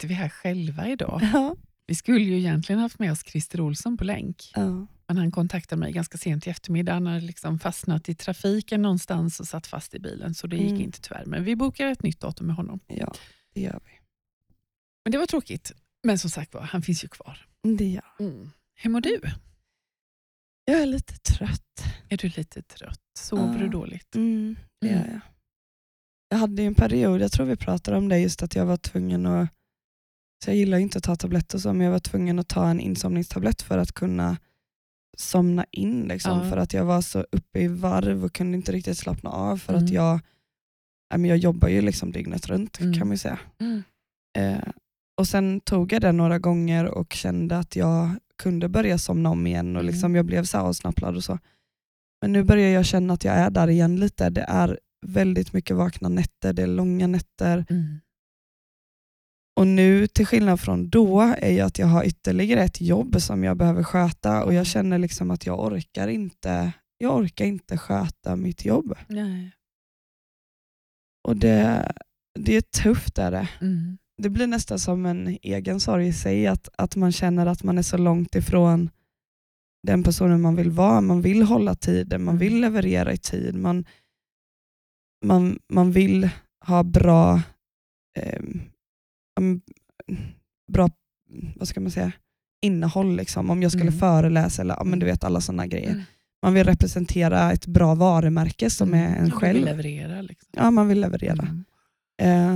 Sitter vi här själva idag? Ja. Vi skulle ju egentligen haft med oss Christer Olsson på länk. Ja. Men han kontaktade mig ganska sent i eftermiddag. Han hade liksom fastnat i trafiken någonstans och satt fast i bilen, så det gick Mm. inte tyvärr. Men vi bokar ett nytt datum med honom. ja, det gör vi. Men det var tråkigt. Men som sagt var, han finns ju kvar. Det gör. Hur mår du? Jag är lite trött. Är du lite trött? Sover Ja. du dåligt? Mm, det Mm. gör jag. Jag hade en period, jag tror vi pratade om det, just att jag var tvungen att, så jag gillar inte att ta tabletter så, men jag var tvungen att ta en insomningstablett för att kunna somna in. Liksom, Ja. För att jag var så uppe i varv och kunde inte riktigt slappna av för att Mm. jag, nej, men jag jobbar ju liksom dygnet runt Mm. kan man säga. Eh, och Sen tog jag det några gånger och kände att jag kunde börja somna om igen och Mm. liksom jag blev så avsnapplad och så. Men nu börjar jag känna att jag är där igen lite. Det är väldigt mycket vakna nätter, det är långa nätter. Mm. Och nu till skillnad från då är ju att jag har ytterligare ett jobb som jag behöver sköta och jag känner liksom att jag orkar inte, jag orkar inte sköta mitt jobb. Nej. Och det, det är tufft. Är det. Mm. det blir nästan som en egen sorg i sig, att, att man känner att man är så långt ifrån den personen man vill vara. Man vill hålla tiden, man Mm. vill leverera i tid, man, man, man vill ha bra, eh, bra vad ska man säga, innehåll. Liksom. Om jag skulle Mm. föreläsa, eller ja, men du vet alla sådana grejer. Mm. Man vill representera ett bra varumärke som är en Du vill själv. leverera. Liksom. Ja, man vill leverera. Mm.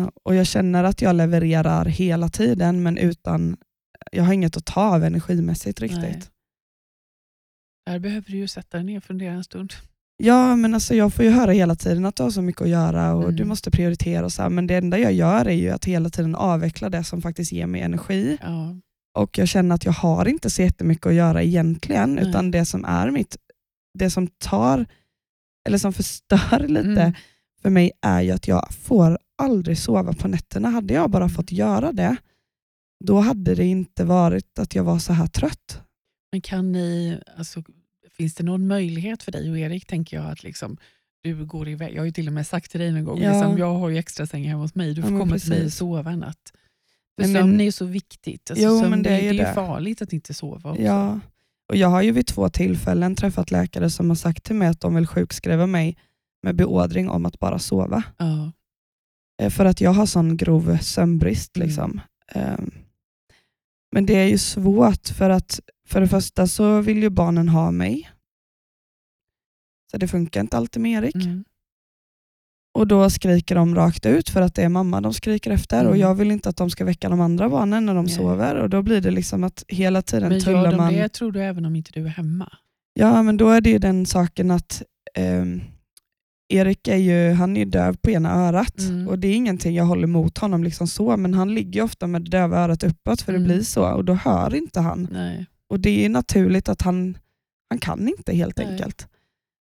Eh, och jag känner att jag levererar hela tiden men utan, jag har inget att ta av energimässigt riktigt. Nej. Där behöver du ju sätta dig ner och fundera en stund. Ja men alltså jag får ju höra hela tiden att du har så mycket att göra och Mm. du måste prioritera och så här, men det enda jag gör är ju att hela tiden avveckla det som faktiskt ger mig energi Ja. och jag känner att jag har inte så jättemycket att göra egentligen Nej. utan det som är mitt, det som tar, eller som förstör lite Mm. för mig är ju att jag får aldrig sova på nätterna. Hade jag bara fått göra det, då hade det inte varit att jag var så här trött. Men kan ni, alltså, finns det någon möjlighet för dig och Erik, tänker jag, att liksom, du går iväg. Jag har ju till och med sagt till dig någon gång, Ja. liksom, jag har ju extra sängar hemma hos mig, du Ja, får men komma till mig och precis. sova en natt. För men- sömn är ju så viktigt. Alltså, Jo, sömn, men det är ju det är farligt att inte sova också. Ja. Och jag har ju vid två tillfällen träffat läkare som har sagt till mig att de vill sjukskriva mig med beordring om att bara sova. Ja. Eh, För att jag har sån grov sömnbrist. Mm. Liksom. Ehm, Men det är ju svårt för att för det första så vill ju barnen ha mig. Så det funkar inte alltid med Erik. Mm. Och då skriker de rakt ut för att det är mamma de skriker efter och Mm. jag vill inte att de ska väcka de andra barnen när de Nej. sover och då blir det liksom att hela tiden Men tullar gör de man. det tror du även om inte du är hemma? Ja men då är det ju den saken att ehm, Erik är ju, han är döv på ena örat Mm. och det är ingenting jag håller emot honom liksom så men han ligger ju ofta med det döva örat uppåt för Mm. det blir så och då hör inte han. Nej. Och det är naturligt att han, han kan inte helt Nej. enkelt.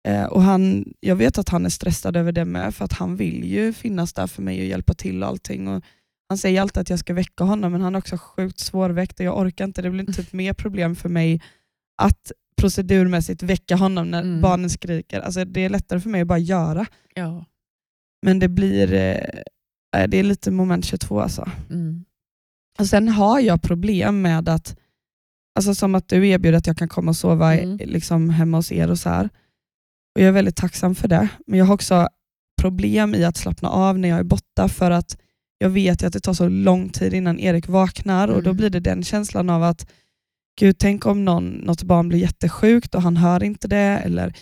Eh, och han, jag vet att han är stressad över det med för att han vill ju finnas där för mig och hjälpa till och allting. Och han säger alltid att jag ska väcka honom men han är också sjukt svårväckt och jag orkar inte. Det blir typ mer problem för mig att procedurmässigt väcka honom när Mm. barnen skriker. Alltså det är lättare för mig att bara göra. Ja. Men det blir eh, eh, det är lite moment 22 alltså. Mm. Och sen har jag problem med att, alltså som att du erbjuder att jag kan komma och sova Mm. liksom hemma hos er och så här. Och Jag är väldigt tacksam för det. Men jag har också problem i att slappna av när jag är borta för att jag vet att det tar så lång tid innan Erik vaknar och då Mm. blir det den känslan av att Gud, tänk om någon, något barn blir jättesjukt och han hör inte det. Eller,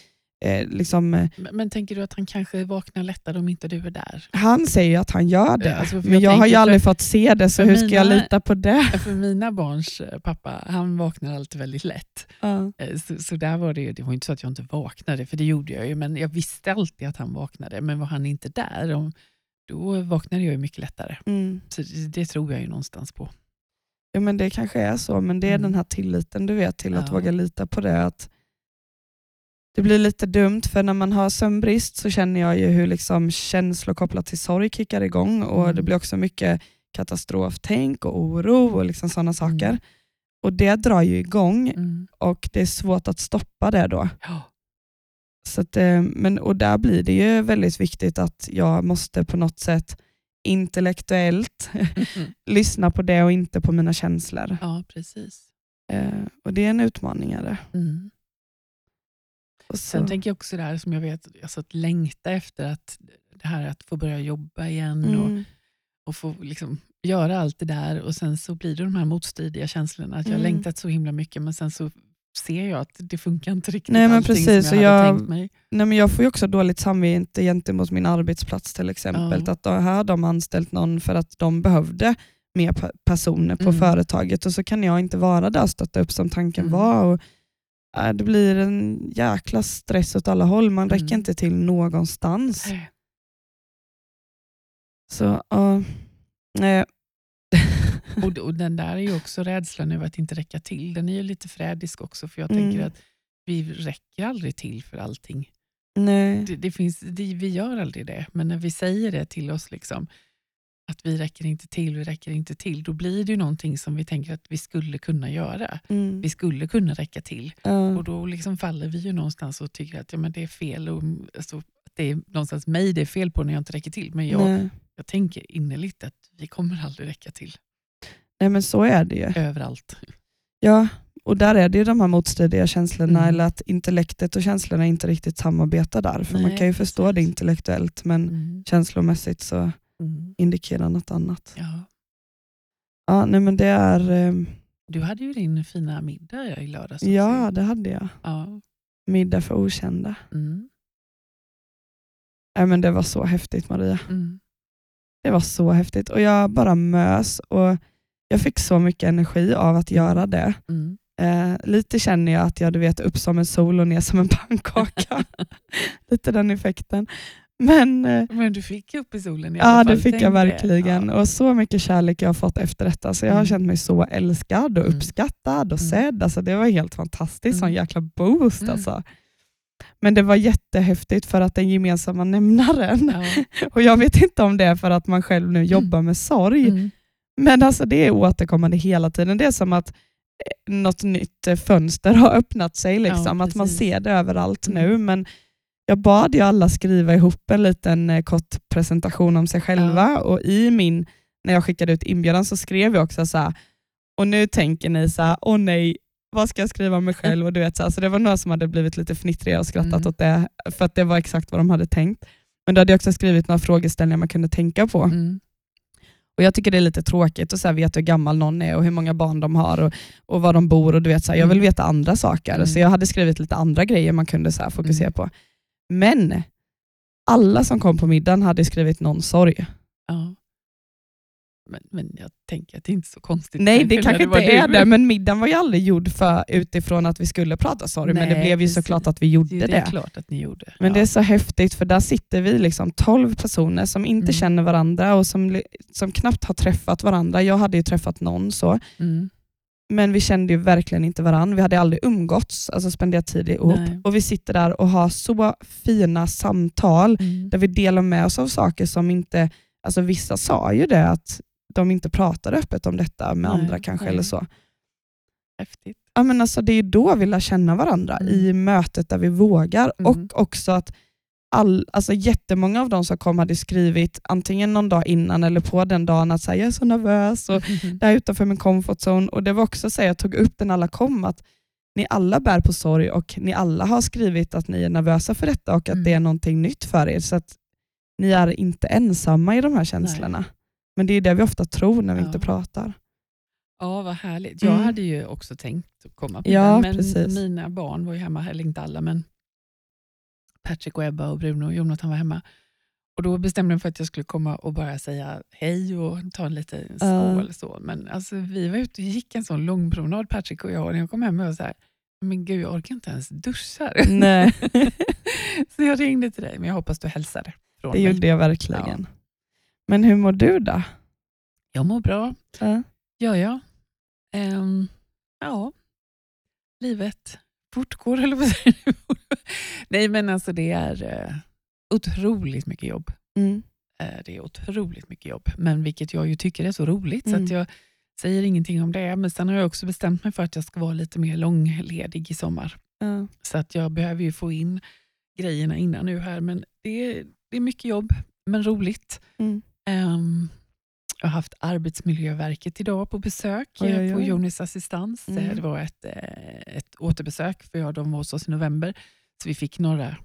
eh, liksom, eh, Men, men tänker du att han kanske vaknar lättare om inte du är där? han säger ju att han gör det, Ja, alltså, för men jag jag, har ju för- aldrig fått se det, så för hur ska jag mina- lita på det? För mina barns eh, pappa, han vaknar alltid väldigt lätt. Eh, Så, så där var det ju, det var inte så att jag inte vaknade, för det gjorde jag ju, men jag visste alltid att han vaknade. Men var han inte där, om- då vaknade jag ju mycket lättare. Mm. Så det, det tror jag ju någonstans på. Ja, men det kanske är så, men det är Mm. den här tilliten du vet till att Ja. våga lita på det. Att det blir lite dumt, för när man har sömnbrist så känner jag ju hur liksom känslor kopplat till sorg kickar igång och Mm. det blir också mycket katastroftänk och oro och liksom sådana saker. Mm. Och Det drar ju igång Mm. och det är svårt att stoppa det då. Ja. Så att, eh, men, och där blir det ju väldigt viktigt att jag måste på något sätt intellektuellt lyssna på det och inte på mina känslor. Ja, precis. Eh, och Det är en utmaning. Är det. Mm. Och Sen tänker jag också det här som jag vet, alltså att längta efter att det här att få börja jobba igen och, mm, och få liksom göra allt det där och sen så blir det de här motstridiga känslorna. Att jag har Mm. längtat så himla mycket men sen så ser jag att det funkar inte riktigt Nej, men precis, som och jag hade jag- tänkt mig. nej, men jag får ju också dåligt samvete gentemot min arbetsplats till exempel. Ja. Att då, här har de anställt någon för att de behövde mer pe- personer på Mm. företaget och så kan jag inte vara där och stötta upp som tanken Mm. var. Och, det blir en jäkla stress åt alla håll. Man räcker Mm. inte till någonstans. Så, ja, nej. Och, och den där är ju också rädslan över att inte räcka till. Den är ju lite frädisk också för jag Mm. tänker att vi räcker aldrig till för allting. nej. Det, det finns, det, vi gör aldrig det, men när vi säger det till oss, liksom, att vi räcker inte till, vi räcker inte till, då blir det ju någonting som vi tänker att vi skulle kunna göra. Mm. Vi skulle kunna räcka till. Ja. Och då liksom faller vi ju någonstans och tycker att ja, men det är fel. Och, alltså, det är någonstans mig det är fel på när jag inte räcker till. Men jag, nej. jag tänker innerligt att vi kommer aldrig räcka till nej, men så är det ju. överallt. Ja, och där är det ju de här motstridiga känslorna, Mm. eller att intellektet och känslorna inte riktigt samarbetar där. För man Nej, kan ju förstå precis. det intellektuellt, men Mm. känslomässigt så Mm. indikerar något annat. Ja. Ja, nej, men det är, eh, Du hade ju din fina middag i lördags. ja, det hade jag. ja. Middag för okända. Mm. Nej, men det var så häftigt Maria. Mm. Det var så häftigt och jag bara mös och jag fick så mycket energi av att göra det. Mm. Eh, lite känner jag att jag du vet, upp som en sol och ner som en pannkaka. lite den effekten. Men eh, Men du fick upp i solen i alla ja, fall. det fick jag verkligen. Ja. Och så mycket kärlek jag har fått efter detta. Så jag har Mm. känt mig så älskad och Mm. uppskattad och Mm. sedd. Alltså, det var helt fantastiskt. Sån Mm. jäkla boost. Mm. Alltså. Men det var jättehäftigt för att den gemensamma nämnaren, Ja. och jag vet inte om det är för att man själv nu jobbar med sorg, Mm. men alltså det är återkommande hela tiden. Det är som att eh, något nytt eh, fönster har öppnat sig. Liksom. Ja, att man ser det överallt Mm. nu. Men jag bad ju alla skriva ihop en liten eh, kort presentation om sig själva och i min, när jag skickade ut inbjudan så skrev jag också så här, och nu tänker ni så här, åh nej, vad ska jag skriva om mig själv? Och du vet, så, här, så det var några som hade blivit lite fnittriga och skrattat Mm. åt det, för att det var exakt vad de hade tänkt. Men då hade jag också skrivit några frågeställningar man kunde tänka på. Mm. Och Jag tycker det är lite tråkigt att så här, veta hur gammal någon är och hur många barn de har och, och var de bor. och du vet så här, Jag vill Mm. veta andra saker. Mm. Så jag hade skrivit lite andra grejer man kunde så här, fokusera Mm. på. Men alla som kom på middagen hade skrivit någon sorg. Ja. Men, men jag tänker att det är inte så konstigt. Nej, det kanske inte du. är det, men middagen var ju aldrig gjord för, utifrån att vi skulle prata sorg, men det blev ju såklart att vi gjorde Det det. är klart att ni gjorde. Men ja. det är så häftigt för där sitter vi liksom 12 personer som inte Mm. känner varandra och som, som knappt har träffat varandra. Jag hade ju träffat någon så, Mm. Men vi kände ju verkligen inte varandra. Vi hade aldrig umgåtts, alltså spenderat tid ihop. Nej. Och vi sitter där och har så fina samtal Mm. där vi delar med oss av saker som inte, alltså vissa sa ju det att de inte pratar öppet om detta med Nej, andra kanske nej. eller så. Häftigt. Ja, men alltså, det är då vi lär känna varandra, Mm. i mötet där vi vågar. Mm. Och också att all, alltså jättemånga av de som kom hade skrivit antingen någon dag innan eller på den dagen att säga jag är så nervös och här är utanför min comfort zone. Och det var också så jag tog upp den alla kom att ni alla bär på sorg och ni alla har skrivit att ni är nervösa för detta och att Mm. det är någonting nytt för er. Så att ni är inte ensamma i de här känslorna. Men det är det vi ofta tror när vi Ja. inte pratar. Ja, vad härligt. Jag Mm. hade ju också tänkt komma på Ja, den, men precis. mina barn var ju hemma, eller inte alla, men Patrick och Ebba och Bruno och Jonathan var hemma. Och Då bestämde jag mig för att jag skulle komma och bara säga hej och ta en liten skål. Så. Men alltså, vi var ute och gick en sån lång promenad, Patrick och jag, och när jag kom hem var så här, men gud jag orkar inte ens duscha. Nej. så jag ringde till dig, men jag hoppas du hälsade från Det mig. gjorde jag verkligen. Men hur mår du då? Jag mår bra, Ja. gör jag. Ehm, ja, livet fortgår eller vad säger du? Nej men alltså det är eh, otroligt mycket jobb. Mm. Eh, det är otroligt mycket jobb, men vilket jag ju tycker är så roligt så Mm. att jag säger ingenting om det. Men sen har jag också bestämt mig för att jag ska vara lite mer långledig i sommar. Ja. Så att jag behöver ju få in grejerna innan nu här. Men det är, det är mycket jobb, men roligt. Mm. Jag har haft Arbetsmiljöverket idag på besök Oj, eh, oj, på oj. Jonis assistans. Eh, Mm. Det var ett, eh, ett återbesök, för jag, de var hos oss i november. Så vi fick några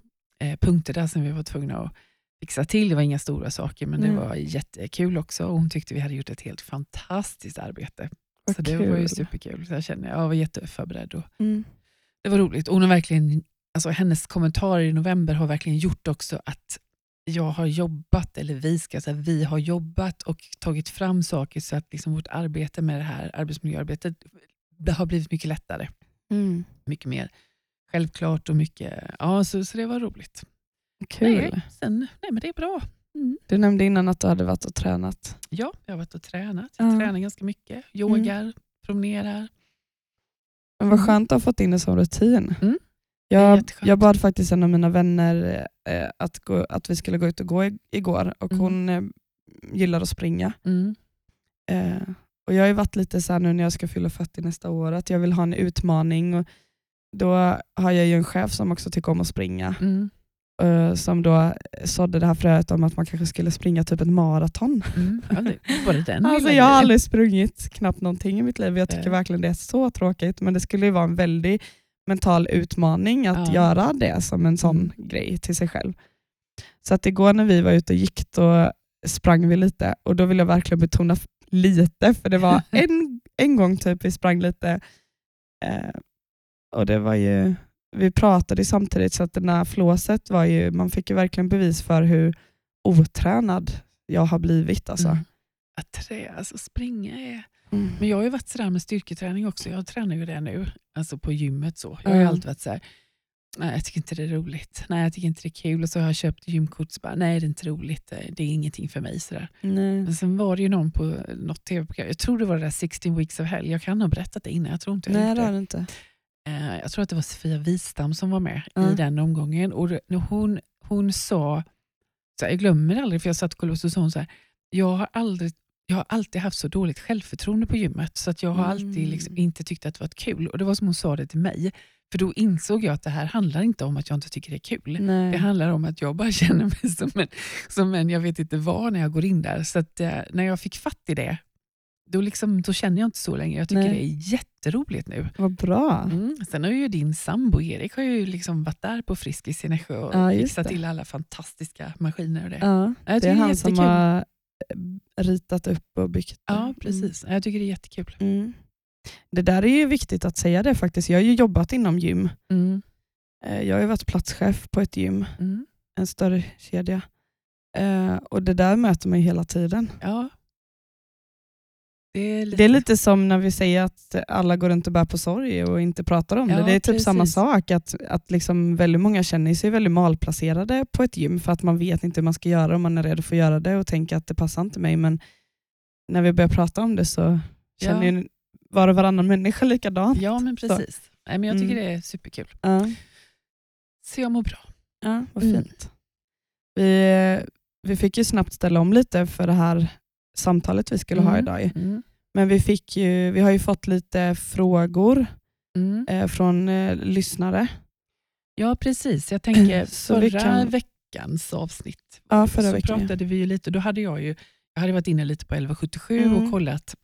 punkter där som vi var tvungna att fixa till. Det var inga stora saker, men det Mm. var jättekul också. Och hon tyckte vi hade gjort ett helt fantastiskt arbete. Vad så det var ju kul. superkul. Så jag kände jag var jätteförberedd. Och Mm. det var roligt. Och Hon har verkligen, alltså hennes kommentarer i november har verkligen gjort också att jag har jobbat, eller vi ska säga, vi har jobbat och tagit fram saker så att liksom vårt arbete med det här arbetsmiljöarbetet det har blivit mycket lättare. Mm. Mycket mer självklart och mycket, ja så, så det var roligt. Kul. Nej, sen, nej men det är bra. Mm. Du nämnde innan att du hade varit och tränat. Ja, jag har varit och tränat. Jag Ja. tränar ganska mycket. Yogar, promenerar. Men vad Mm. skönt att ha fått in det som rutin. Jag, jag bad faktiskt en av mina vänner eh, att, gå, att vi skulle gå ut och gå i- igår och Mm. hon eh, gillar att springa. Mm. Eh, och Jag har ju varit lite så här nu när jag ska fylla 40 nästa år att jag vill ha en utmaning. Och då har jag ju en chef som också tycker om att springa. Mm. eh, som då sådde det här fröet om att man kanske skulle springa typ ett maraton. Mm. Den Alltså jag har aldrig sprungit knappt någonting i mitt liv. Jag tycker verkligen det är så tråkigt. Men det skulle ju vara en väldig mental utmaning att Ja. göra det som en sån Mm. grej till sig själv. Så att igår när vi var ute och gick då sprang vi lite och då vill jag verkligen betona lite för det var en, en gång typ vi sprang lite eh, och det var ju vi pratade samtidigt så att den här flåset var ju, man fick ju verkligen bevis för hur otränad jag har blivit. Alltså. Mm. Att trä, alltså springa är... Mm. Men jag har ju varit sådär med styrketräning också. Jag tränar ju det nu, alltså på gymmet. så. Jag har Ja. alltid varit såhär, nej jag tycker inte det är roligt. Nej jag tycker inte det är kul. Och så har jag köpt gymkort så bara, nej det är inte roligt. Det är ingenting för mig. Sådär. Nej. Men sen var det ju någon på något tv-program, jag tror det var det där 16 weeks of hell. Jag kan ha berättat det innan, jag tror inte jag Nej det har du inte. Eh, jag tror att det var Sofia Wistam som var med Ja. i den omgången. Och hon, hon sa, så här, jag glömmer det aldrig för jag satt och kollade och så sa hon så här, jag har, aldrig, jag har alltid haft så dåligt självförtroende på gymmet så att jag har alltid Mm. liksom inte tyckt att det varit kul. Och Det var som hon sa det till mig. För då insåg jag att det här handlar inte om att jag inte tycker det är kul. Nej. Det handlar om att jag bara känner mig som en, som en jag vet inte vad när jag går in där. Så att, eh, när jag fick fatt i det, då, liksom, då känner jag inte så längre. Jag tycker Nej. det är jätteroligt nu. Vad bra. Mm. Sen har ju din sambo Erik har ju liksom varit där på Friskis i Nässjö och Ja, fixat det. till alla fantastiska maskiner. Och det. Ja, det är det är han som jättekul. har eh, ritat upp och byggt. Ja, precis. Jag tycker det är jättekul. Mm. Mm. Det där är ju viktigt att säga det faktiskt. Jag har ju jobbat inom gym. Mm. Eh, Jag har ju varit platschef på ett gym, Mm. en större kedja. Eh, Och Det där möter man ju hela tiden. Ja. Det är lite... Det är lite som när vi säger att alla går runt och bär på sorg och inte pratar om det. Ja, Det är typ samma precis. sak. Att, att liksom väldigt många känner sig väldigt malplacerade på ett gym för att man vet inte hur man ska göra och man är redo för att göra det och tänker att det passar inte mig. Men när vi börjar prata om det så känner Ja. ju var och varannan människa likadant. Ja, men precis. Nej, men jag tycker Mm. det är superkul. Ja. Så jag mår bra. Ja, vad Mm. fint. Vi, vi fick ju snabbt ställa om lite för det här samtalet vi skulle ha Mm. idag. Mm. Men vi, fick ju, vi har ju fått lite frågor Mm. eh, från eh, lyssnare. Ja, precis. Jag tänker förra kan- veckans avsnitt Ja, förra så veckan. pratade vi ju lite, då hade jag ju jag hade varit inne lite på 1177 Mm. och kollat,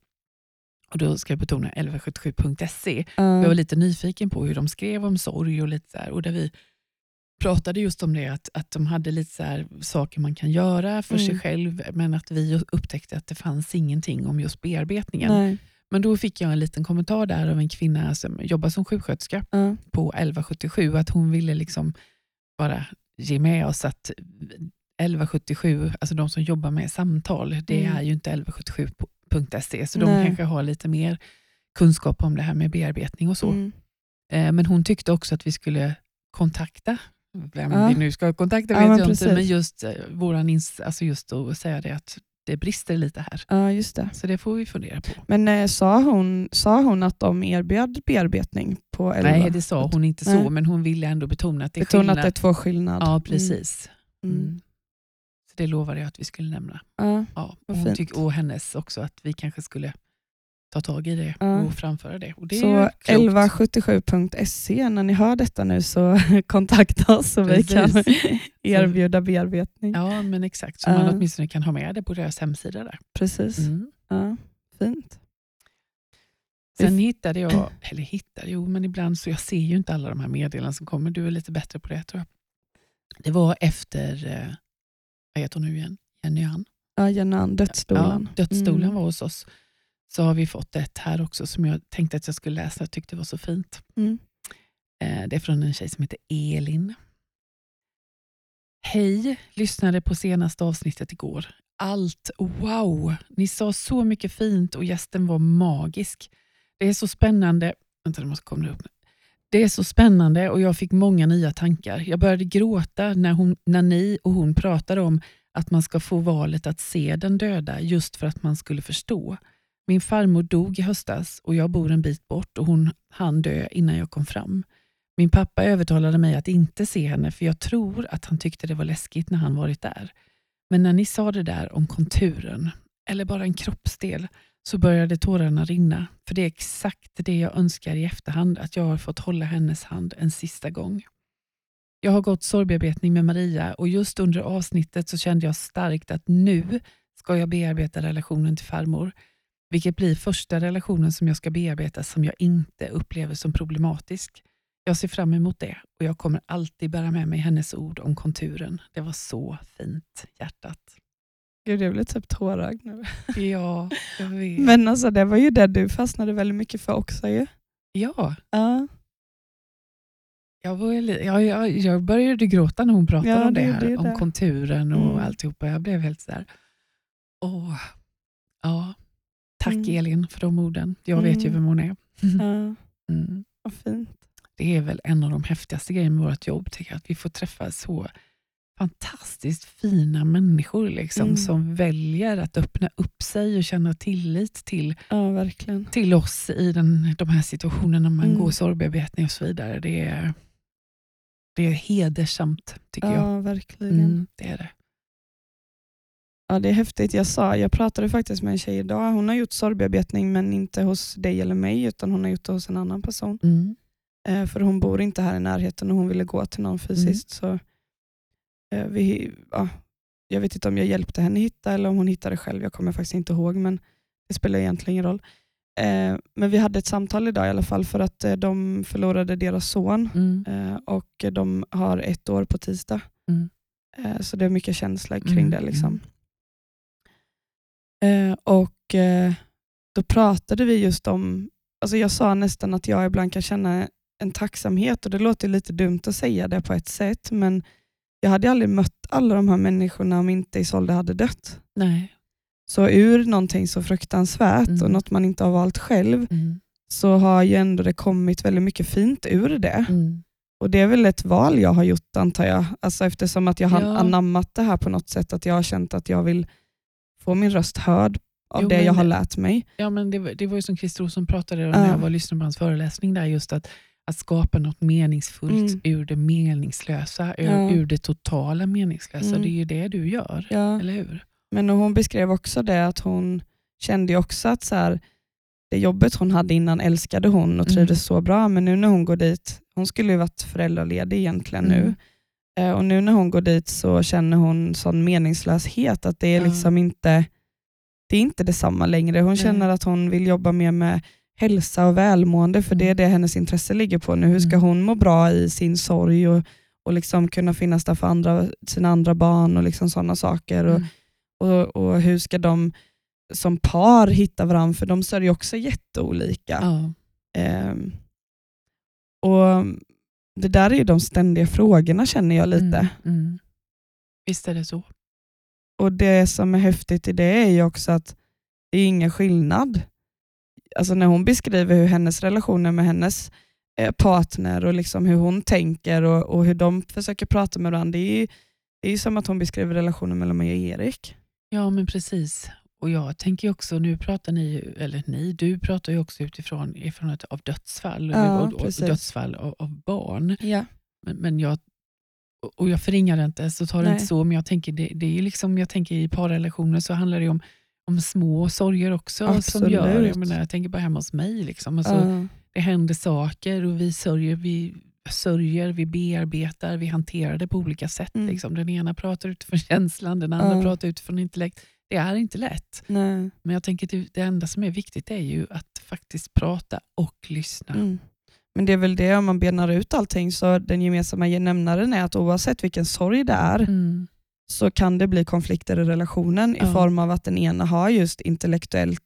och då ska jag betona 1177.se. Ja. Jag var lite nyfiken på hur de skrev om sorg och lite så här, och där vi pratade just om det, att, att de hade lite så saker man kan göra för sig Mm. själv, men att vi upptäckte att det fanns ingenting om just bearbetningen. Nej. Men då fick jag en liten kommentar där av en kvinna som jobbar som sjuksköterska Ja. på 1177, att hon ville liksom bara ge med oss att 1177, alltså de som jobbar med samtal, det Mm. är ju inte 1177.se, så de Nej. kanske har lite mer kunskap om det här med bearbetning och så. Mm. Eh, Men hon tyckte också att vi skulle kontakta, vem Ja. vi nu ska kontakta Ja, vet men jag precis. inte, men just, eh, våran ins- alltså just att säga det att det brister lite här. ja, just det. Så det får vi fundera på. Men eh, sa, hon, sa hon att de erbjöd bearbetning på 11? Nej, det sa hon inte så, Nej. men hon ville ändå betona att det är Betona skillnad. att det är två skillnad. Ja, precis. Mm. Mm. Så det lovade jag att vi skulle nämna. Ja. Ja, och, hon tyck, och hennes också, att vi kanske skulle ta tag i det Ja. och framföra det. Och det Så ju klokt. 1177.se, när ni hör detta nu så kontakta oss så vi kan Precis. erbjuda bearbetning. Ja, men exakt. Så Ja. man åtminstone kan ha med det på deras hemsida. där. Precis. Mm. Ja, fint. Sen hittade jag, eller hittade, jo men ibland så jag ser ju inte alla de här meddelandena som kommer. Du är lite bättre på det tror jag. Det var efter, eh, vad heter hon nu igen? Jenny Ann. Ja, Jennan, dödsstolen. Ja, dödsstolen Mm. var hos oss. Så har vi fått ett här också som jag tänkte att jag skulle läsa. Jag tyckte det var så fint. Mm. Eh, Det är från en tjej som heter Elin. Hej, lyssnade på senaste avsnittet igår. Allt, wow! Ni sa så mycket fint och gästen var magisk. Det är så spännande. Vänta, det måste komma upp. Det är så spännande och jag fick många nya tankar. Jag började gråta när, hon, när ni och hon pratade om att man ska få valet att se den döda just för att man skulle förstå. Min farmor dog i höstas och jag bor en bit bort och hon hann dö innan jag kom fram. Min pappa övertalade mig att inte se henne för jag tror att han tyckte det var läskigt när han varit där. Men när ni sa det där om konturen, eller bara en kroppsdel, så började tårarna rinna. För det är exakt det jag önskar i efterhand, att jag har fått hålla hennes hand en sista gång. Jag har gått sorgbearbetning med Maria och just under avsnittet så kände jag starkt att nu ska jag bearbeta relationen till farmor, vilket blir första relationen som jag ska bearbeta som jag inte upplever som problematisk. Jag ser fram emot det och jag kommer alltid bära med mig hennes ord om konturen. Det var så fint, hjärtat. Gud, jag blir typ tårögd nu. Ja, jag vet. Men alltså, det var ju det du fastnade väldigt mycket för också. Ju. ja, Ja, jag, var, jag, jag, jag började gråta när hon pratade Ja, om det det här, gjorde ju om det. konturen och Mm. alltihopa. Jag blev helt sådär, åh, ja, tack Mm. Elin för de orden. Jag vet ju Mm. vem hon är. ja, Mm. vad fint. Det är väl en av de häftigaste grejerna med vårt jobb, tycker jag, att vi får träffa så fantastiskt fina människor liksom, Mm. som väljer att öppna upp sig och känna tillit till, Ja, verkligen. till oss i den, de här situationerna man Mm. går sorgbearbetning och så vidare. Det är, det är hedersamt, tycker jag. Ja, verkligen. Mm, det är det. Ja, det är häftigt. Jag, sa, jag pratade faktiskt med en tjej idag. Hon har gjort sorgbearbetning men inte hos dig eller mig utan hon har gjort det hos en annan person. Mm. Eh, för hon bor inte här i närheten och hon ville gå till någon fysiskt. Så, eh, vi, ja, jag vet inte om jag hjälpte henne hitta eller om hon hittade själv. Jag kommer faktiskt inte ihåg men det spelar egentligen ingen roll. Eh, men vi hade ett samtal idag i alla fall för att eh, de förlorade deras son Mm. eh, och de har ett år på tisdag. Mm. Så det är mycket känsla kring Mm, det. liksom. Eh, och eh, Då pratade vi just om, alltså jag sa nästan att jag ibland kan känna en tacksamhet och det låter lite dumt att säga det på ett sätt men jag hade aldrig mött alla de här människorna om inte Isolde hade dött. Nej. Så ur någonting så fruktansvärt Mm. och något man inte har valt själv Mm. så har ju ändå det kommit väldigt mycket fint ur det. Mm. Och Det är väl ett val jag har gjort antar jag, alltså eftersom att jag har Ja. anammat det här på något sätt, att jag har känt att jag vill få min röst hörd av Jo, det jag har lärt mig. Ja, men det, var- det var ju som Christer Olsson pratade om när jag var och lyssnade på hans föreläsning, där, just att, att skapa något meningsfullt Mm. ur det meningslösa, ur, Ja. ur det totala meningslösa. Mm. Det är ju det du gör, Ja. eller hur? Men hon beskrev också det att hon kände också att så här, det jobbet hon hade innan älskade hon och Mm. trivdes så bra, men nu när hon går dit, hon skulle ju varit föräldraledig egentligen Mm. nu, Eh, och nu när hon går dit så känner hon sån meningslöshet, att det är liksom inte det är inte detsamma längre. Hon känner att hon vill jobba mer med hälsa och välmående, för det är Mm. det hennes intresse ligger på nu. Hur ska Mm. hon må bra i sin sorg och, och liksom kunna finnas där för andra, sina andra barn och liksom sådana saker. Och, Mm. och, och hur ska de som par hitta varandra, för de sörjer också jätteolika. Ja. Ehm, och Det där är ju de ständiga frågorna känner jag lite. Mm. Mm. Visst är det så. Och Det som är häftigt i det är ju också att det är ingen skillnad. Alltså när hon beskriver hur hennes relationer med hennes eh, partner och liksom hur hon tänker och, och hur de försöker prata med varandra, det är ju, det är som att hon beskriver relationen mellan mig och Erik. Ja, men precis. Och jag tänker också, nu pratar ni, eller ni, du pratar ju också utifrån ifrån ett, av dödsfall, Ja, och, och, dödsfall av, av barn. Ja. Men, men jag, och- jag förringar det inte, så tar det Nej. inte så, men jag tänker, det, det är liksom, jag tänker i parrelationer så handlar det om om små sorger också. Som gör, jag, menar, jag tänker bara hemma hos mig. Liksom. Alltså, Ja. Det händer saker och vi sörjer, vi sörjer, vi bearbetar, vi hanterar det på olika sätt. Mm. Liksom. Den ena pratar utifrån känslan, den andra Ja. pratar utifrån intellekt. Det är inte lätt. Nej. Men jag tänker att det, det enda som är viktigt är ju att faktiskt prata och lyssna. Mm. Men det är väl det, om man benar ut allting, så den gemensamma nämnaren är att oavsett vilken sorg det är, Mm. så kan det bli konflikter i relationen i Ja. form av att den ena har just intellektuellt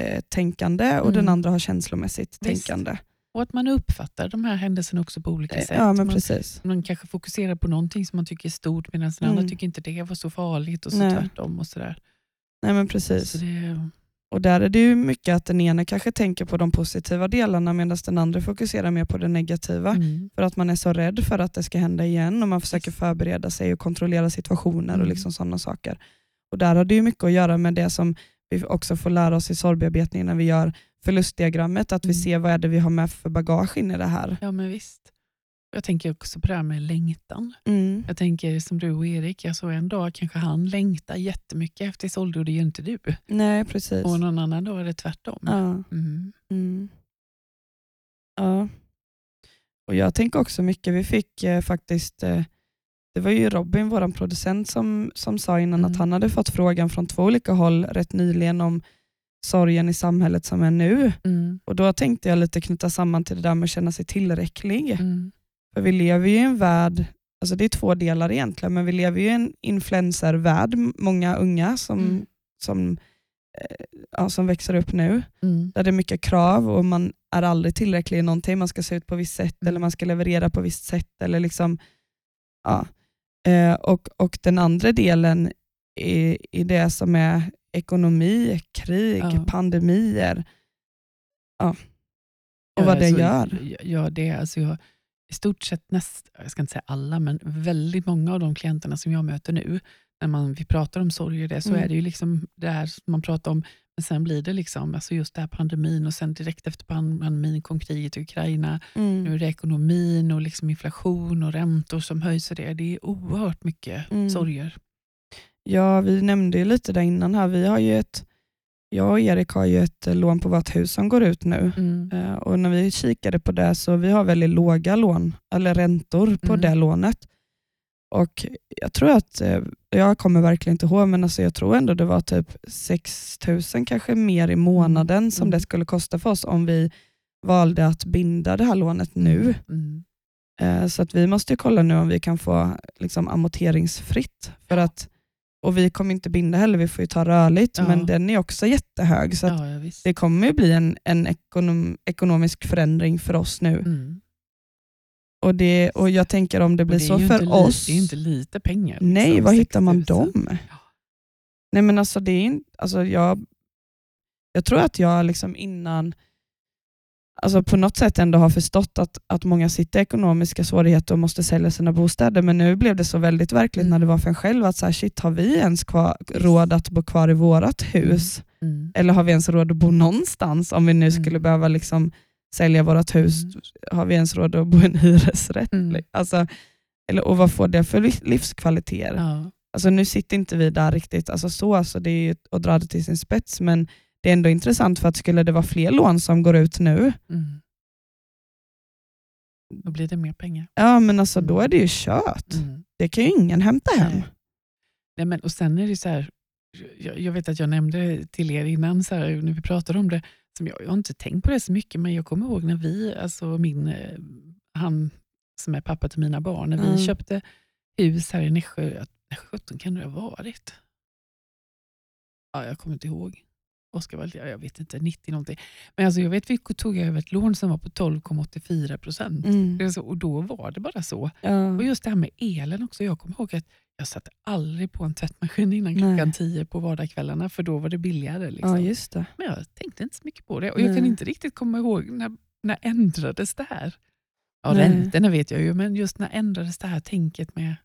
eh, tänkande och Mm. den andra har känslomässigt Visst. tänkande. Och att man uppfattar de här händelserna också på olika sätt. Eh, Ja, men man, man kanske fokuserar på någonting som man tycker är stort medan den Mm. andra tycker inte det var så farligt och så Nej. tvärtom. Och sådär. Nej, men precis. Det, Och där är det ju mycket att den ena kanske tänker på de positiva delarna medan den andra fokuserar mer på det negativa. mm. För att man är så rädd för att det ska hända igen och man försöker förbereda sig och kontrollera situationer och Mm. liksom sådana saker. Och Där har det ju mycket att göra med det som vi också får lära oss i sorgbearbetning när vi gör förlustdiagrammet, att vi Mm. ser vad är det vi har med för bagage in i det här. Ja, men visst. Jag tänker också på det här med längtan. Mm. Jag tänker som du och Erik, alltså en dag kanske han längtar jättemycket efter sin ålder och det gör inte du. Nej, precis. Och någon annan dag är det tvärtom. Ja. Mm. Mm. Ja. Och Jag tänker också mycket, vi fick eh, faktiskt, eh, det var ju Robin, vår producent, som, som sa innan Mm. att han hade fått frågan från två olika håll rätt nyligen om sorgen i samhället som är nu. Mm. Och Då tänkte jag lite knyta samman till det där med att känna sig tillräcklig. För vi lever ju i en värld, alltså det är två delar egentligen, men vi lever ju i en influencervärld, många unga som, Mm. som, eh, ja, som växer upp nu Mm. där det är mycket krav och man är aldrig tillräcklig i någonting. Man ska se ut på visst sätt Mm. eller man ska leverera på visst sätt. Eller liksom, ja. eh, och, och den andra delen i, i det som är ekonomi, krig, Ja. pandemier ja. och vad det alltså, gör. Ja, det är alltså jag, i stort sett, näst, jag ska inte säga alla, men väldigt många av de klienterna som jag möter nu, när man, vi pratar om sorg och det, så Mm. är det ju liksom det här som man pratar om, men sen blir det liksom, alltså just det här pandemin och sen direkt efter pandemin kom kriget i Ukraina, Mm. nu är det ekonomin och liksom inflation och räntor som höjs och det, det är oerhört mycket Mm. sorger. Ja, vi nämnde ju lite där innan här. Vi har ju ett, jag och Erik har ju ett eh, lån på vårt hus som går ut nu. Mm. Eh, Och när vi kikade på det så vi har väldigt låga lån, eller räntor på Mm. det lånet. Och Jag tror att, eh, jag kommer verkligen inte ihåg, men alltså jag tror ändå det var typ 6 000 kanske mer i månaden som Mm. det skulle kosta för oss om vi valde att binda det här lånet nu. Mm. Så att vi måste ju kolla nu om vi kan få liksom, amorteringsfritt. För att, och vi kommer inte binda heller, vi får ju ta rörligt, Ja. men den är också jättehög. Så Ja, ja, det kommer ju bli en, en ekonom, ekonomisk förändring för oss nu. Mm. Och, det, och Jag tänker om det blir det så ju för oss. Det är inte lite pengar. nej, liksom, var 6 hittar man 000. dem? Nej, men alltså, det är, alltså, jag, jag tror att jag liksom innan alltså på något sätt ändå har förstått att, att många sitter i ekonomiska svårigheter och måste sälja sina bostäder, men nu blev det så väldigt verkligt Mm. när det var för en själv att så här, shit, har vi ens kvar, råd att bo kvar i vårt hus? Mm. Eller har vi ens råd att bo någonstans om vi nu Mm. skulle behöva liksom sälja vårt hus? Mm. Har vi ens råd att bo i en hyresrätt? Mm. Alltså, eller, och vad får det för liv- livskvaliteter? Ja. Alltså, nu sitter inte vi där riktigt alltså, så, alltså, det är ju att dra det till sin spets, men det är ändå intressant för att skulle det vara fler lån som går ut nu, Mm. Då blir det mer pengar. ja men alltså, Mm. då är det ju kört. Mm. Det kan ju ingen hämta hem. Nej. Nej, men, och sen är det så här, jag, jag vet att jag nämnde till er innan, så här, när vi pratade om det, som jag, jag har inte tänkt på det så mycket, men jag kommer ihåg när vi, alltså min, eh, han som är pappa till mina barn, när vi Mm. köpte hus här i Nässjö, när 17 kan det ha varit? Ja, jag kommer inte ihåg. Oskar var, ja, jag vet inte, 90 någonting. Men alltså, jag vet vi tog över ett lån som var på 12,84 procent. Mm. Och då var det bara så. Ja. Och just det här med elen också. Jag kommer ihåg att jag satte aldrig på en tvättmaskin innan Nej. klockan 10 på vardagskvällarna för då var det billigare. Liksom. ja, just det. Men jag tänkte inte så mycket på det. Och jag kan inte riktigt komma ihåg när, när ändrades det här? Ja, Nej. räntorna vet jag ju, men just när ändrades det här tänket med...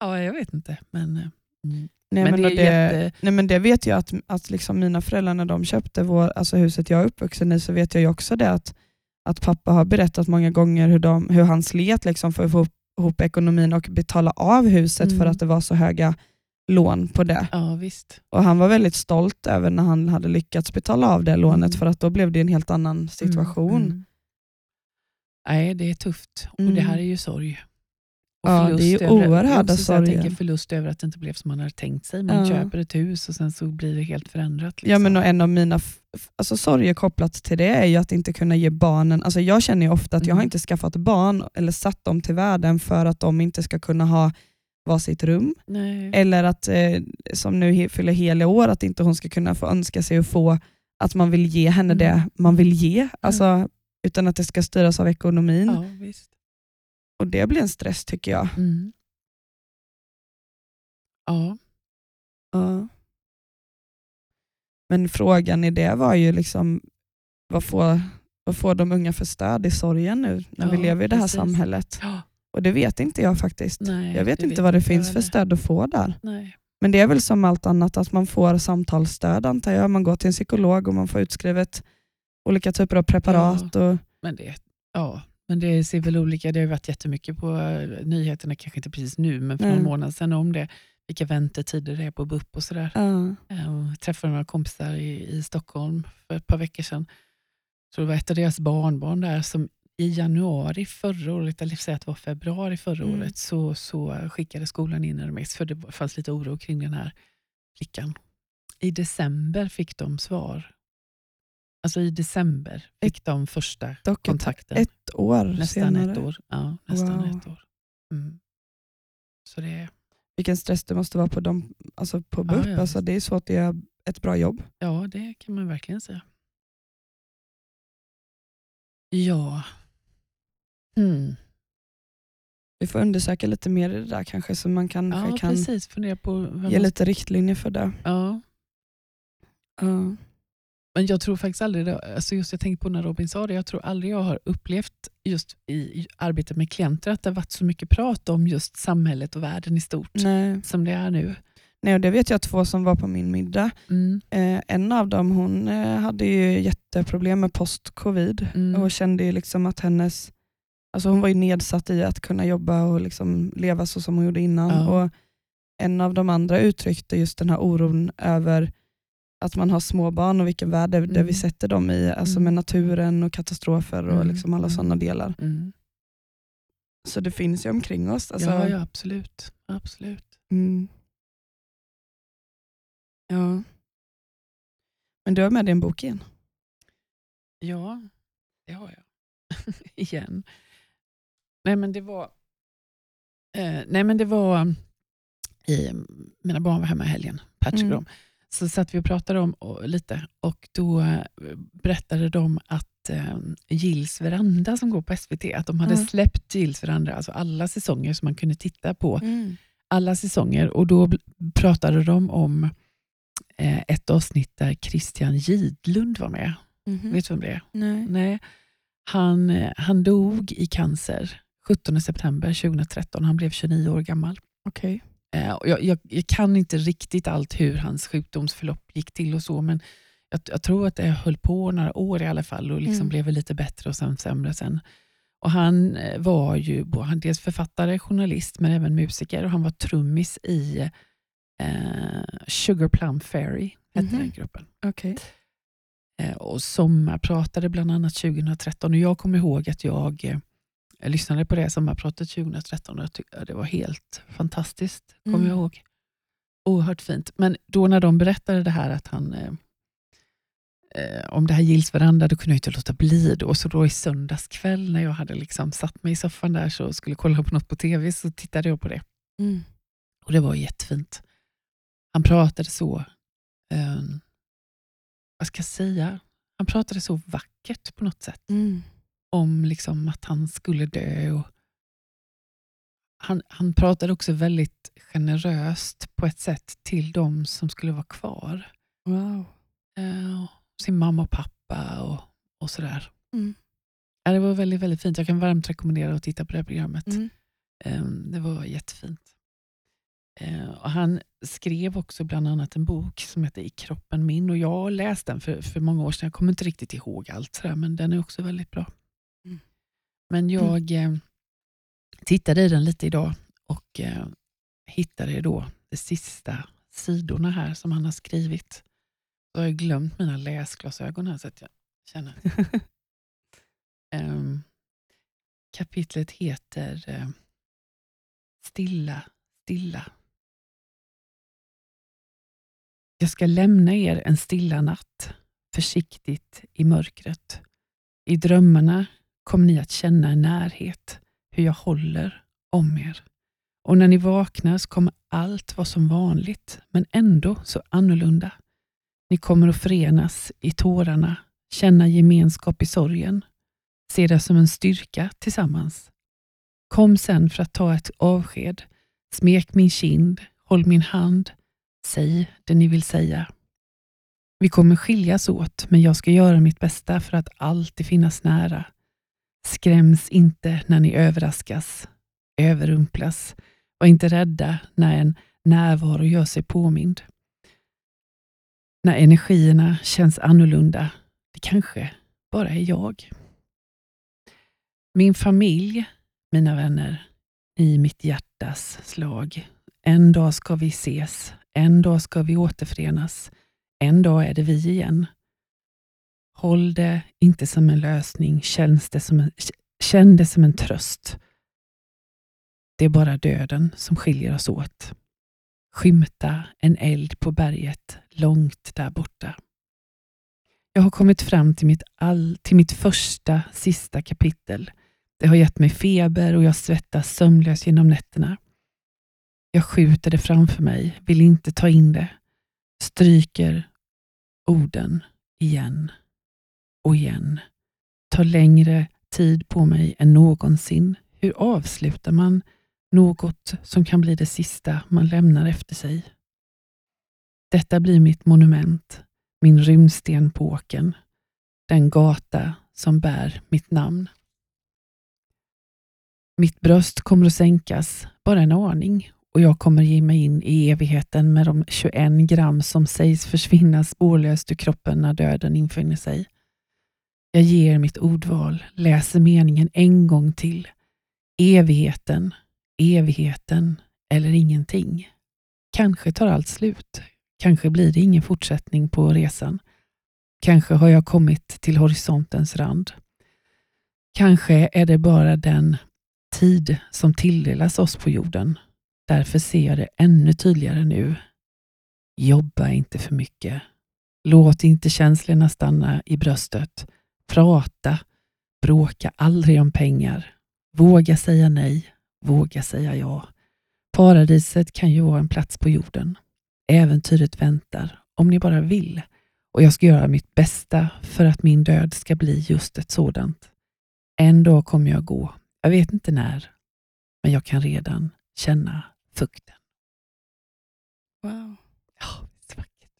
Ja, jag vet inte. Men, eh, mm. Nej, Men men, det det, jätte- nej, men det vet jag att, att liksom mina föräldrar när de köpte vår, alltså huset jag är uppvuxen i så vet jag ju också det att, att pappa har berättat många gånger hur, de, hur han slet liksom för att få ihop, ekonomin och betala av huset Mm. för att det var så höga lån på det. Ja, visst. Och Han var väldigt stolt över när han hade lyckats betala av det lånet Mm. för att då blev det en helt annan situation. Mm, mm. Nej, det är tufft. Och Mm. det här är ju sorg. Och Ja, det är ju oerhörda så Jag sorger. tänker förlust över att det inte blev som man hade tänkt sig. Man Ja. köper ett hus och sen så blir det helt förändrat. Ja, liksom. men och en av mina alltså, sorger kopplat till det är ju att inte kunna ge barnen, alltså jag känner ju ofta att jag har Mm. inte skaffat barn eller satt dem till världen för att de inte ska kunna ha varsitt rum. Nej. Eller att, eh, som nu fyller hela år, att inte hon ska kunna få önska sig och få att man vill ge henne det Mm. man vill ge. Alltså, utan att det ska styras av ekonomin. Ja, visst. Och Det blir en stress tycker jag. Mm. Ja. Ja. Men frågan i det var ju liksom, vad får, vad får de unga för stöd i sorgen nu när vi Ja, lever i det här precis. samhället? Ja, Och det vet inte jag faktiskt. nej, jag vet inte vad det finns för stöd att få där. Nej. Men det är väl som allt annat att man får samtalsstöd antar jag. Man går till en psykolog och man får utskrivet olika typer av preparat. Och, Men det, ja, men det ser väl olika Det har varit jättemycket på eh, nyheterna, kanske inte precis nu, men för Nej. någon månad sedan om det. Vilka väntetider det är på BUP och sådär. ja. Jag träffade några kompisar i, i Stockholm för ett par veckor sedan. Så det var ett av deras barnbarn där som i januari förra året, eller säga att det var februari förra Mm. året, så, så skickade skolan in en remiss för det fanns lite oro kring den här flickan. I december fick de svar. Alltså i december fick de första Dock ett, kontakten. ett år nästan senare. ett år. Ja, nästan Wow. ett år. Mm. Så det, Vilken stress det måste vara på, dem, alltså på Ja, BUP. ja, alltså, visst. det är så att är ett bra jobb. ja, det kan man verkligen säga. Ja. Mm. Vi får undersöka lite mer i det där kanske så man kan, Ja, kan precis. Fundera på ge man- lite riktlinjer för det. Ja. Ja. Men jag tror faktiskt aldrig, det, alltså just jag tänkte på när Robin sa det, jag tror aldrig jag har upplevt just i, arbetet med klienter att det har varit så mycket prat om just samhället och världen i stort Nej. som det är nu. Nej, och det vet jag två som var på min middag. Mm. Eh, en av dem hon eh, hade ju jätteproblem med post-covid Mm. och kände liksom att hennes, alltså hon var ju nedsatt i att kunna jobba och liksom leva så som hon gjorde innan. Ja. Och en av de andra uttryckte just den här oron över att man har små barn och vilken värld Mm. vi sätter dem i, alltså Mm. med naturen och katastrofer och Mm. liksom alla Mm. sådana delar. Mm. Så det finns ju omkring oss. Alltså, ja, ja, absolut. absolut. Mm. Ja. Men du har med dig en bok igen. Ja, det har jag. Igen. Nej, men det var... Eh, nej, men det var... I, mina barn var hemma i helgen, Patrick Mm. Så satt vi och pratade om och, lite och då eh, berättade de att eh, Gills veranda som går på SVT, att de hade Ja. släppt Gills veranda, alltså alla säsonger som man kunde titta på. Alla säsonger och då pratade de om eh, ett avsnitt där Christian Gidlund var med. Mhm. Vet du vem det är? Nej. Nej. Han, eh, han dog i cancer 17 september 2013. Han blev 29 år gammal. Okej. Eh, jag, jag, jag kan inte riktigt allt hur hans sjukdomsförlopp gick till och så, men jag, jag tror att det höll på några år i alla fall och liksom Mm. blev lite bättre och sen sämre sen. Och han eh, var ju han dels författare, journalist, men även musiker och han var trummis i eh, Sugar Plum Fairy, hette Mhm. den gruppen. Okej. Eh, och sommarpratade bland annat 2013. Och jag kommer ihåg att jag, eh, jag lyssnade på det sommarpratet 2013 och jag tyckte det var helt fantastiskt. Kommer Mm. jag ihåg. Oerhört fint. Men då när de berättade det här att han eh, eh, om det här Gills veranda, då kunde jag inte låta bli. Då. Så då i söndags kväll när jag hade liksom satt mig i soffan där så skulle kolla på något på tv så tittade jag på det. Mm. Och det var jättefint. Han pratade så, eh, vad ska jag säga, han pratade så vackert på något sätt Mm. Om liksom att han skulle dö. Och han, han pratade också väldigt generöst på ett sätt till de som skulle vara kvar. Wow. Eh, sin mamma och pappa och, och sådär. Mm. Ja, det var väldigt, väldigt fint. Jag kan varmt rekommendera att titta på det här programmet. Mm. Eh, Det var jättefint. Eh, Och han skrev också bland annat en bok som heter I kroppen min och jag har läst den för, för många år sedan. Jag kommer inte riktigt ihåg allt sådär, men den är också väldigt bra. Mm. Men jag eh, tittade i den lite idag och eh, hittade då de sista sidorna här som han har skrivit. Då har jag glömt mina läsglasögon här så att jag känner. um, kapitlet heter uh, Stilla, stilla. Jag ska lämna er en stilla natt, försiktigt i mörkret. I drömmarna kommer ni att känna en närhet, hur jag håller om er. Och när ni vaknar så kommer allt vara som vanligt, men ändå så annorlunda. Ni kommer att förenas i tårarna, känna gemenskap i sorgen, se det som en styrka tillsammans. Kom sen för att ta ett avsked, smek min kind, håll min hand, säg det ni vill säga. Vi kommer skiljas åt, men jag ska göra mitt bästa för att alltid finnas nära. Skräms inte när ni överraskas, överrumplas. Var inte rädda när en närvaro gör sig påmind. När energierna känns annorlunda. Det kanske bara är jag. Min familj, mina vänner, i mitt hjärtas slag. En dag ska vi ses. En dag ska vi återförenas. En dag är det vi igen. Håll det inte som en lösning, känns det som en, känn det som en tröst. Det är bara döden som skiljer oss åt. Skymta en eld på berget långt där borta. Jag har kommit fram till mitt, all, till mitt första, sista kapitel. Det har gett mig feber och jag svettas sömnlös genom nätterna. Jag skjuter det framför mig, vill inte ta in det. Stryker orden igen och igen. Tar längre tid på mig än någonsin. Hur avslutar man något som kan bli det sista man lämnar efter sig? Detta blir mitt monument, min rymdsten på åken, den gata som bär mitt namn. Mitt bröst kommer att sänkas, bara en aning, och jag kommer ge mig in i evigheten med de 21 gram som sägs försvinna spårlöst ur kroppen när döden infinner sig. Jag ger mitt ordval, läser meningen en gång till. Evigheten, evigheten eller ingenting. Kanske tar allt slut. Kanske blir det ingen fortsättning på resan. Kanske har jag kommit till horisontens rand. Kanske är det bara den tid som tilldelas oss på jorden Därför ser jag det ännu tydligare nu. Jobba inte för mycket. Låt inte känslorna stanna i bröstet. Prata. Bråka aldrig om pengar. Våga säga nej. Våga säga ja. Paradiset kan ju vara en plats på jorden. Äventyret väntar, om ni bara vill. Och jag ska göra mitt bästa för att min död ska bli just ett sådant. En dag kommer jag gå. Jag vet inte när, men jag kan redan känna fukten. Wow. Ja, så vackert.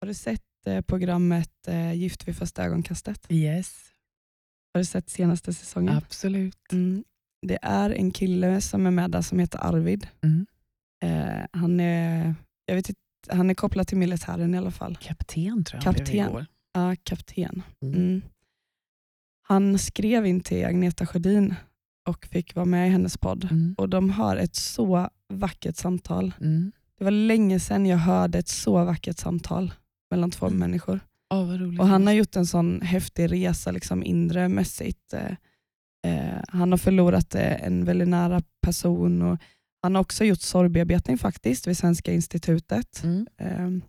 Har du sett programmet eh, Gift vid första ögonkastet? Yes. Har du sett senaste säsongen? Absolut. Mm. Det är en kille som är med där som heter Arvid. Mm. Eh, han, är, jag vet inte, han är kopplad till militären i alla fall. Kapten tror jag han blev igår. Ja, kapten. Mm. Mm. Han skrev in till Agneta Sjödin och fick vara med i hennes podd. Mm. Och De har ett så vackert samtal. Mm. Det var länge sedan jag hörde ett så vackert samtal mellan två Mm. människor. Roligt. Och Han har gjort en sån häftig resa liksom inre mässigt. Eh, eh, han har förlorat eh, en väldigt nära person. Och han har också gjort sorgbearbetning faktiskt vid Svenska institutet. Mm. Ehm,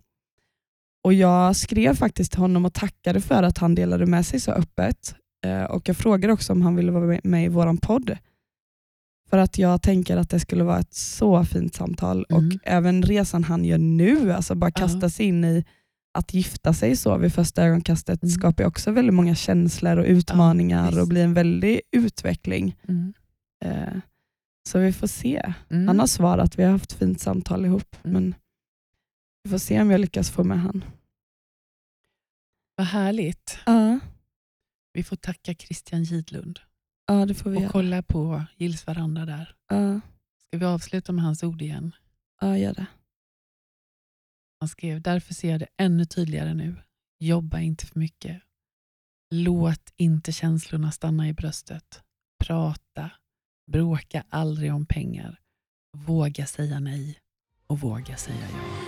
och Jag skrev faktiskt till honom och tackade för att han delade med sig så öppet. Eh, och Jag frågade också om han ville vara med- i vår podd. För att jag tänker att det skulle vara ett så fint samtal. Mm. Och även resan han gör nu, alltså bara kasta sig in i att gifta sig så vid första ögonkastet Mm. skapar också väldigt många känslor och utmaningar visst. och blir en väldig utveckling. Mm. Eh, Så vi får se. Mm. Han har svarat, vi har haft fint samtal ihop. Mm. Men vi får se om jag lyckas få med han. Vad härligt. Ja, Vi får tacka Christian Gidlund ja det får vi och göra. kolla på Gills veranda där. Ja, Ska vi avsluta med hans ord igen? ja, gör det. Han skrev, därför ser jag det ännu tydligare nu. Jobba inte för mycket. Låt inte känslorna stanna i bröstet. Prata. Bråka aldrig om pengar. Våga säga nej och våga säga ja.